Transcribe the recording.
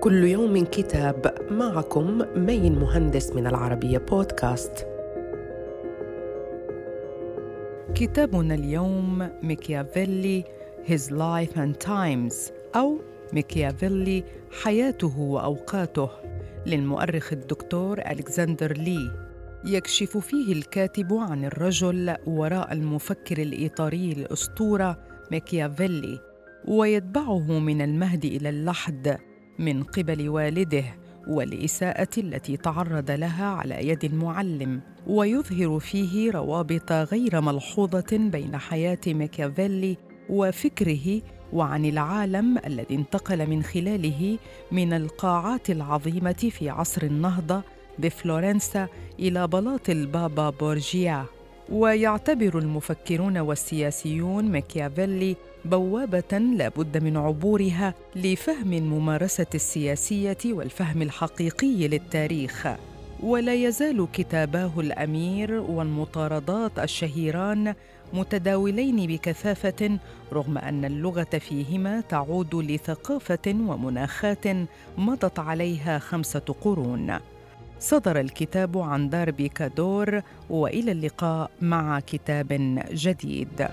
كل يوم كتاب معكم مين مهندس من العربية بودكاست. كتابنا اليوم ميكيافيلي His Life and Times أو ميكيافيلي حياته وأوقاته للمؤرخ الدكتور ألكسندر لي. يكشف فيه الكاتب عن الرجل وراء المفكر الإيطالي الأسطورة ميكيافيلي ويتبعه من المهد إلى اللحد. من قبل والده والإساءة التي تعرض لها على يد المعلم ويظهر فيه روابط غير ملحوظة بين حياة ميكافيلي وفكره وعن العالم الذي انتقل من خلاله من القاعات العظيمة في عصر النهضة بفلورنسا إلى بلاط البابا بورجيا. ويعتبر المفكرون والسياسيون ميكيافيلي بوابة لا بد من عبورها لفهم الممارسة السياسية والفهم الحقيقي للتاريخ. ولا يزال كتاباه الأمير والمطاردات الشهيران متداولين بكثافة رغم أن اللغة فيهما تعود لثقافة ومناخات مضت عليها خمسة قرون. صدر الكتاب عن دار بيكادور وإلى اللقاء مع كتاب جديد.